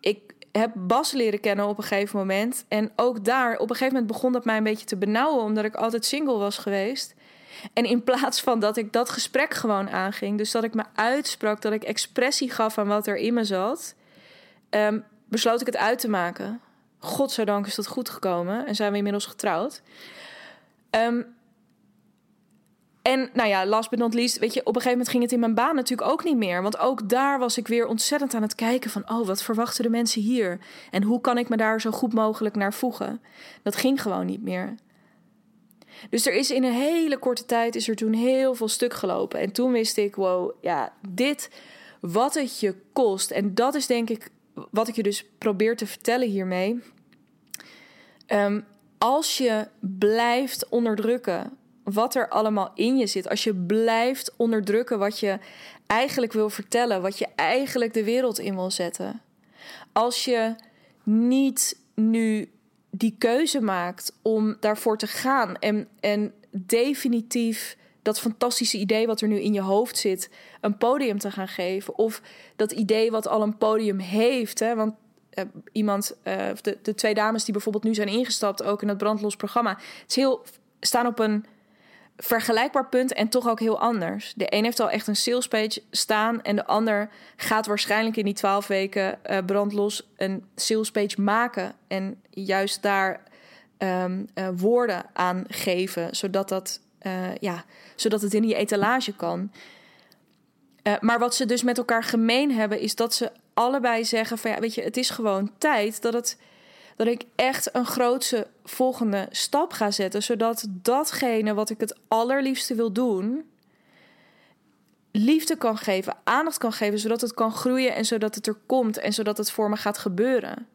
ik heb Bas leren kennen op een gegeven moment. En ook daar, op een gegeven moment begon dat mij een beetje te benauwen, omdat ik altijd single was geweest. En in plaats van dat ik dat gesprek gewoon aanging, dus dat ik me uitsprak, dat ik expressie gaf aan wat er in me zat, um, besloot ik het uit te maken. Godzijdank is dat goed gekomen en zijn we inmiddels getrouwd. Um, en nou ja, last but not least, weet je, op een gegeven moment ging het in mijn baan natuurlijk ook niet meer. Want ook daar was ik weer ontzettend aan het kijken van, oh, wat verwachten de mensen hier? En hoe kan ik me daar zo goed mogelijk naar voegen? Dat ging gewoon niet meer. Dus er is in een hele korte tijd is er toen heel veel stuk gelopen. En toen wist ik, wow, ja, dit, wat het je kost. En dat is denk ik wat ik je dus probeer te vertellen hiermee. Um, als je blijft onderdrukken wat er allemaal in je zit. Als je blijft onderdrukken wat je eigenlijk wil vertellen, wat je eigenlijk de wereld in wil zetten. Als je niet nu die keuze maakt om daarvoor te gaan en, en definitief dat fantastische idee wat er nu in je hoofd zit, een podium te gaan geven. Of dat idee wat al een podium heeft. Hè? Want uh, iemand, uh, de, de twee dames die bijvoorbeeld nu zijn ingestapt, ook in het brandlos programma, het is heel, staan op een vergelijkbaar punt en toch ook heel anders. De een heeft al echt een sales page staan en de ander gaat waarschijnlijk in die twaalf weken uh, brandlos een sales page maken en juist daar um, uh, woorden aan geven, zodat, dat, uh, ja, zodat het in die etalage kan. maar wat ze dus met elkaar gemeen hebben, is dat ze allebei zeggen: van ja, weet je, het is gewoon tijd dat het dat ik echt een grootse volgende stap ga zetten. Zodat datgene wat ik het allerliefste wil doen, liefde kan geven, aandacht kan geven, zodat het kan groeien en zodat het er komt en zodat het voor me gaat gebeuren.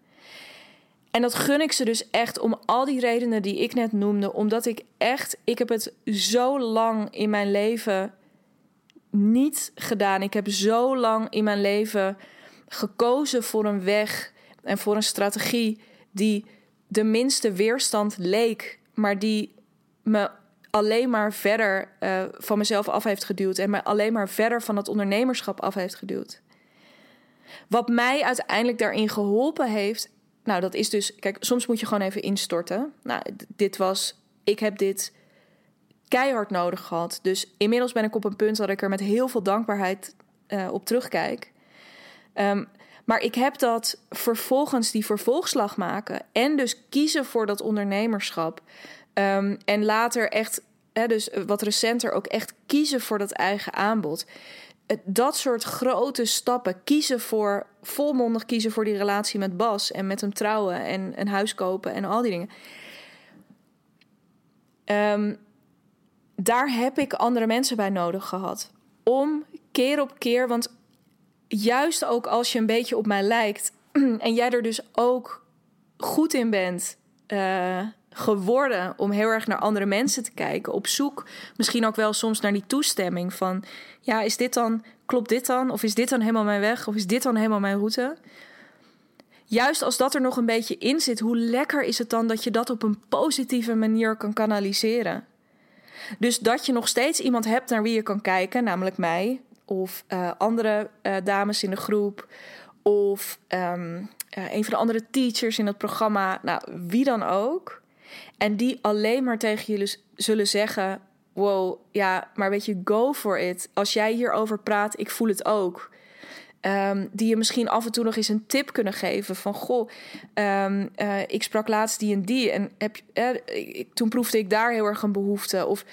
En dat gun ik ze dus echt om al die redenen die ik net noemde, omdat ik echt, ik heb het zo lang in mijn leven niet gedaan. Ik heb zo lang in mijn leven gekozen voor een weg en voor een strategie die de minste weerstand leek, maar die me alleen maar verder uh, van mezelf af heeft geduwd en me alleen maar verder van het ondernemerschap af heeft geduwd. Wat mij uiteindelijk daarin geholpen heeft, nou dat is dus, kijk, soms moet je gewoon even instorten. Nou, dit was, ik heb dit keihard nodig gehad. Dus inmiddels ben ik op een punt dat ik er met heel veel dankbaarheid uh, op terugkijk. Um, maar ik heb dat vervolgens die vervolgslag maken en dus kiezen voor dat ondernemerschap. Um, en later echt, hè, dus wat recenter ook echt kiezen voor dat eigen aanbod. Dat soort grote stappen, kiezen voor, volmondig kiezen voor die relatie met Bas en met hem trouwen en een huis kopen en al die dingen. Um, daar heb ik andere mensen bij nodig gehad. Om keer op keer, want juist ook als je een beetje op mij lijkt en jij er dus ook goed in bent uh, geworden om heel erg naar andere mensen te kijken, op zoek misschien ook wel soms naar die toestemming van ja, is dit dan klopt dit dan of is dit dan helemaal mijn weg of is dit dan helemaal mijn route? Juist als dat er nog een beetje in zit, hoe lekker is het dan dat je dat op een positieve manier kan kanaliseren? Dus dat je nog steeds iemand hebt naar wie je kan kijken, namelijk mij, of uh, andere uh, dames in de groep of um, uh, een van de andere teachers in het programma, nou wie dan ook. En die alleen maar tegen jullie zullen zeggen: Wow, ja, maar weet je, go for it. Als jij hierover praat, ik voel het ook. Um, die je misschien af en toe nog eens een tip kunnen geven van goh, uh, ik sprak laatst die en die en heb, toen proefde ik daar heel erg een behoefte of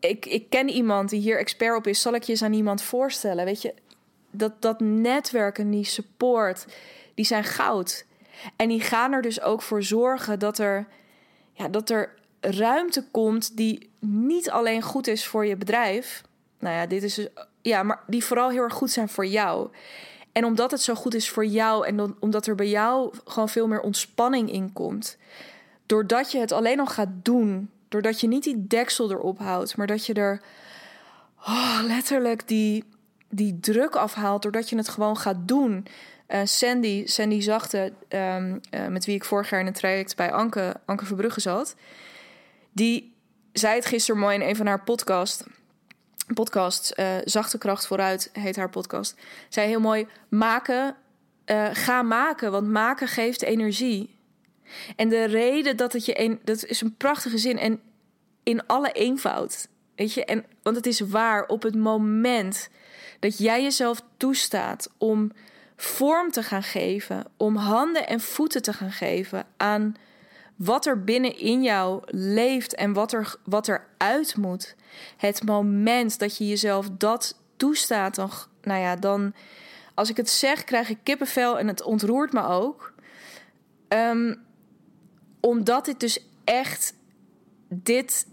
ik, ik ken iemand die hier expert op is. Zal ik je eens aan iemand voorstellen? Weet je, dat, dat netwerken, die support, die zijn goud. En die gaan er dus ook voor zorgen dat er, ja, dat er ruimte komt die niet alleen goed is voor je bedrijf. Nou ja, dit is dus, ja, maar die vooral heel erg goed zijn voor jou. En omdat het zo goed is voor jou en omdat er bij jou gewoon veel meer ontspanning in komt. Doordat je het alleen al gaat doen, Doordat je niet die deksel erop houdt, maar dat je er oh, letterlijk die, die druk afhaalt. Doordat je het gewoon gaat doen. uh, Sandy, Sandy Zachte, um, uh, met wie ik vorig jaar in een traject bij Anke, Anke Verbrugge zat, die zei het gisteren mooi in een van haar podcast. Uh, Zachte Kracht Vooruit heet haar podcast. Zei heel mooi: maken, ga maken, want maken geeft energie. En de reden dat het je een, dat is een prachtige zin en in alle eenvoud. Weet je, en want het is waar op het moment dat jij jezelf toestaat om vorm te gaan geven, om handen en voeten te gaan geven aan wat er binnenin jou leeft en wat er, wat er uit moet. Het moment dat je jezelf dat toestaat, dan, nou ja, dan, als ik het zeg, krijg ik kippenvel en het ontroert me ook. Um, omdat dit dus echt, dit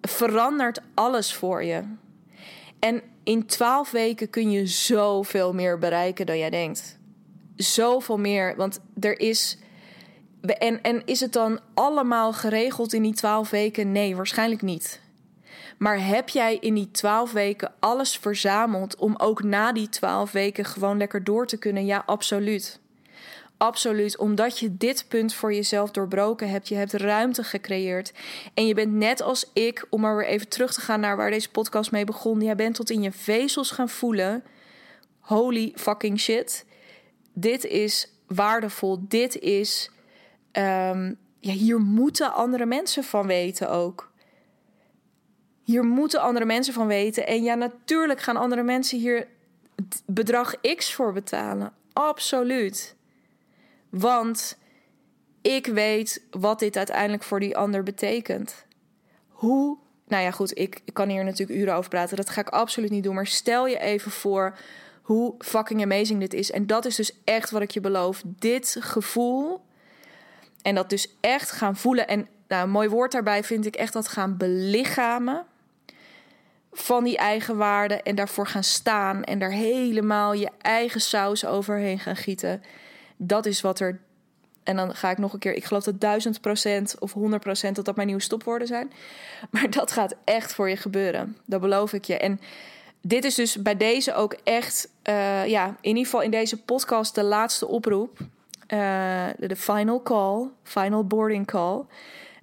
verandert alles voor je. En in twaalf weken kun je zoveel meer bereiken dan jij denkt. Zoveel meer, want er is. En, en is het dan allemaal geregeld in die twaalf weken? Nee, waarschijnlijk niet. Maar heb jij in die twaalf weken alles verzameld om ook na die twaalf weken gewoon lekker door te kunnen? Ja, absoluut. Absoluut, omdat je dit punt voor jezelf doorbroken hebt. Je hebt ruimte gecreëerd. En je bent net als ik, om maar weer even terug te gaan naar waar deze podcast mee begon. Jij bent tot in je vezels gaan voelen. Holy fucking shit. Dit is waardevol. Dit is. Um, ja, hier moeten andere mensen van weten ook. Hier moeten andere mensen van weten. En ja, natuurlijk gaan andere mensen hier bedrag X voor betalen. Absoluut. Want ik weet wat dit uiteindelijk voor die ander betekent. Hoe. Nou ja, goed, ik, kan hier natuurlijk uren over praten. Dat ga ik absoluut niet doen. Maar stel je even voor hoe fucking amazing dit is. En dat is dus echt wat ik je beloof. Dit gevoel. En dat dus echt gaan voelen. En nou, een mooi woord daarbij vind ik echt dat gaan belichamen. Van die eigen waarde. En daarvoor gaan staan. En daar helemaal je eigen saus overheen gaan gieten. Dat is wat er. En dan ga ik nog een keer. Ik geloof dat duizend procent of 100 procent dat dat mijn nieuwe stopwoorden zijn. Maar dat gaat echt voor je gebeuren. Dat beloof ik je. En dit is dus bij deze ook echt. Uh, ja, in ieder geval in deze podcast de laatste oproep. Uh, de final call. Final boarding call.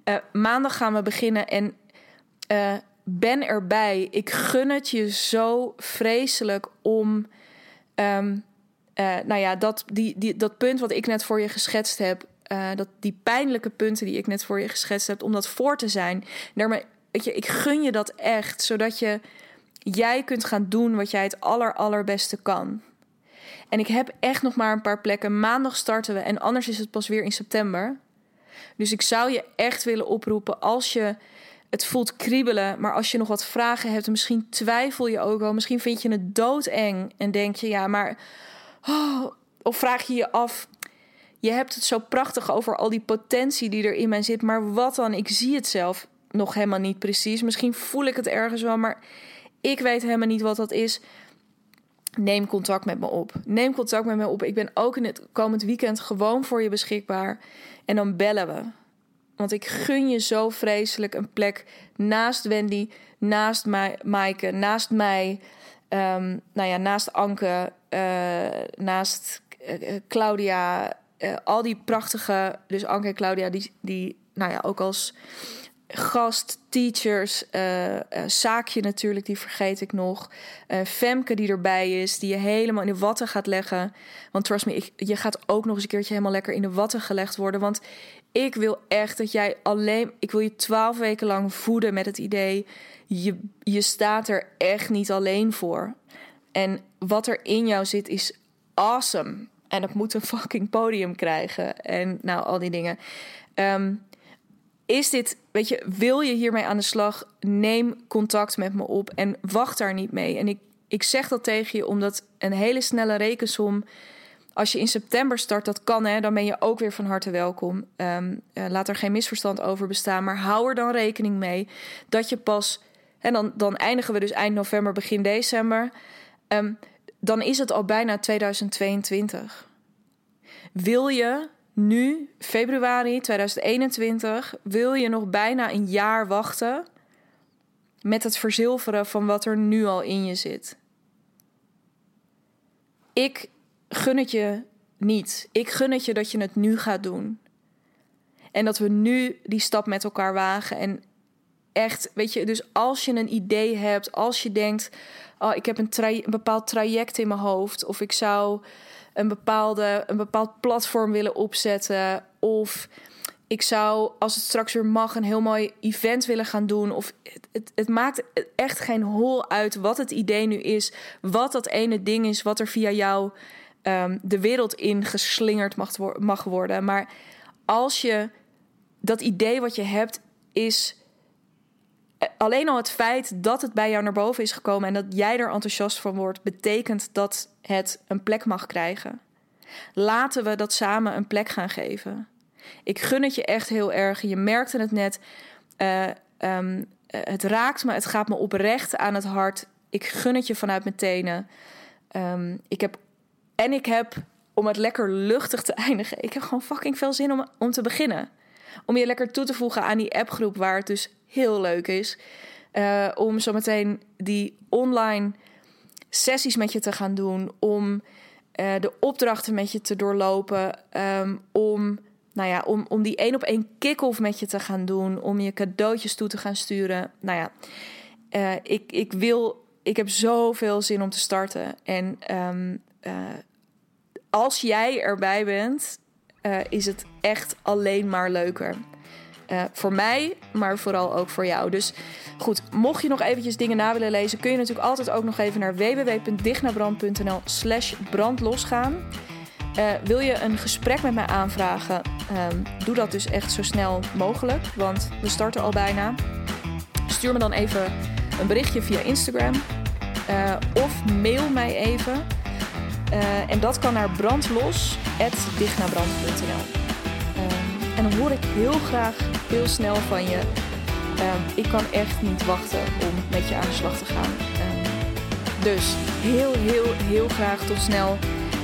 Uh, maandag gaan we beginnen. En ben erbij. Ik gun het je zo vreselijk om. Um, uh, nou ja, dat, die, die, dat punt wat ik net voor je geschetst heb, uh, dat, die pijnlijke punten die ik net voor je geschetst heb, om dat voor te zijn. Daarmee, weet je, ik gun je dat echt, zodat je jij kunt gaan doen wat jij het aller, allerbeste kan. En ik heb echt nog maar een paar plekken. Maandag starten we en anders is het pas weer in september. Dus ik zou je echt willen oproepen als je het voelt kriebelen, maar als je nog wat vragen hebt, misschien twijfel je ook wel, misschien vind je het doodeng en denk je ja, maar Oh, of vraag je je af, je hebt het zo prachtig over al die potentie die er in mij zit, maar wat dan? Ik zie het zelf nog helemaal niet precies. Misschien voel ik het ergens wel, maar ik weet helemaal niet wat dat is. Neem contact met me op. Neem contact met me op. Ik ben ook in het komend weekend gewoon voor je beschikbaar. En dan bellen we. Want ik gun je zo vreselijk een plek naast Wendy, naast Maaike, naast mij. Um, nou ja, naast Anke, naast uh, Claudia, uh, al die prachtige, dus Anke en Claudia, die, die nou ja, ook als gast, teachers, Zaakje natuurlijk, die vergeet ik nog. Femke die erbij is, die je helemaal in de watten gaat leggen. Want trust me, je gaat ook nog eens een keertje helemaal lekker in de watten gelegd worden. Want ik wil echt dat jij alleen, ik wil je twaalf weken lang voeden met het idee je, je staat er echt niet alleen voor. En wat er in jou zit is awesome. En het moet een fucking podium krijgen. En nou, al die dingen. Um, is dit, weet je, wil je hiermee aan de slag? Neem contact met me op en wacht daar niet mee. En ik, ik zeg dat tegen je omdat een hele snelle rekensom. Als je in september start, dat kan, hè, dan ben je ook weer van harte welkom. Um, uh, laat er geen misverstand over bestaan. Maar hou er dan rekening mee dat je pas en dan, dan eindigen we dus eind november, begin december. Um, dan is het al bijna 2022. Wil je nu, februari 2021, wil je nog bijna een jaar wachten met het verzilveren van wat er nu al in je zit? Ik gun het je niet. Ik gun het je dat je het nu gaat doen. En dat we nu die stap met elkaar wagen. En echt, weet je, dus als je een idee hebt, als je denkt: Oh, ik heb een, bepaald traject in mijn hoofd, of ik zou een, bepaalde, een bepaald platform willen opzetten, of ik zou, als het straks weer mag, een heel mooi event willen gaan doen. Of het, het, maakt echt geen hol uit wat het idee nu is. Wat dat ene ding is wat er via jou um, de wereld in geslingerd mag, mag worden. Maar als je dat idee wat je hebt is alleen al het feit dat het bij jou naar boven is gekomen en dat jij er enthousiast van wordt, betekent dat het een plek mag krijgen. Laten we dat samen een plek gaan geven. Ik gun het je echt heel erg. Je merkte het net. Uh, um, het raakt me, het gaat me oprecht aan het hart. Ik gun het je vanuit mijn tenen. Um, ik heb, en ik heb, om het lekker luchtig te eindigen, ik heb gewoon fucking veel zin om, om te beginnen. Om je lekker toe te voegen aan die appgroep waar het dus heel leuk is. Uh, om zometeen die online sessies met je te gaan doen. Om uh, de opdrachten met je te doorlopen. Um, om, nou ja, om, om die één op één kick-off met je te gaan doen. Om je cadeautjes toe te gaan sturen. Nou ja, uh, ik, ik wil. Ik heb zoveel zin om te starten. En um, als jij erbij bent, is het echt alleen maar leuker. Uh, voor mij, maar vooral ook voor jou. Dus goed, mocht je nog eventjes dingen na willen lezen, kun je natuurlijk altijd ook nog even naar www.dichtnabrand.nl slash brandlos gaan. Uh, wil je een gesprek met mij aanvragen? Um, doe dat dus echt zo snel mogelijk, want we starten al bijna. Stuur me dan even een berichtje via Instagram uh, of mail mij even. en dat kan naar brandlos.dichtnabrand.nl en dan hoor ik heel graag heel snel van je. Um, ik kan echt niet wachten om met je aan de slag te gaan. Um, dus heel, heel, heel graag tot snel.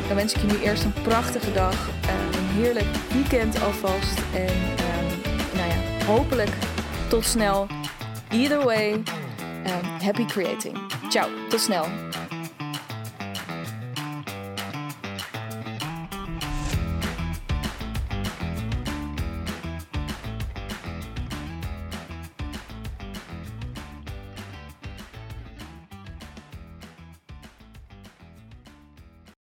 Dan wens ik je nu eerst een prachtige dag. Uh, een heerlijk weekend alvast. En nou ja, hopelijk tot snel. Either way, happy creating. Ciao, tot snel.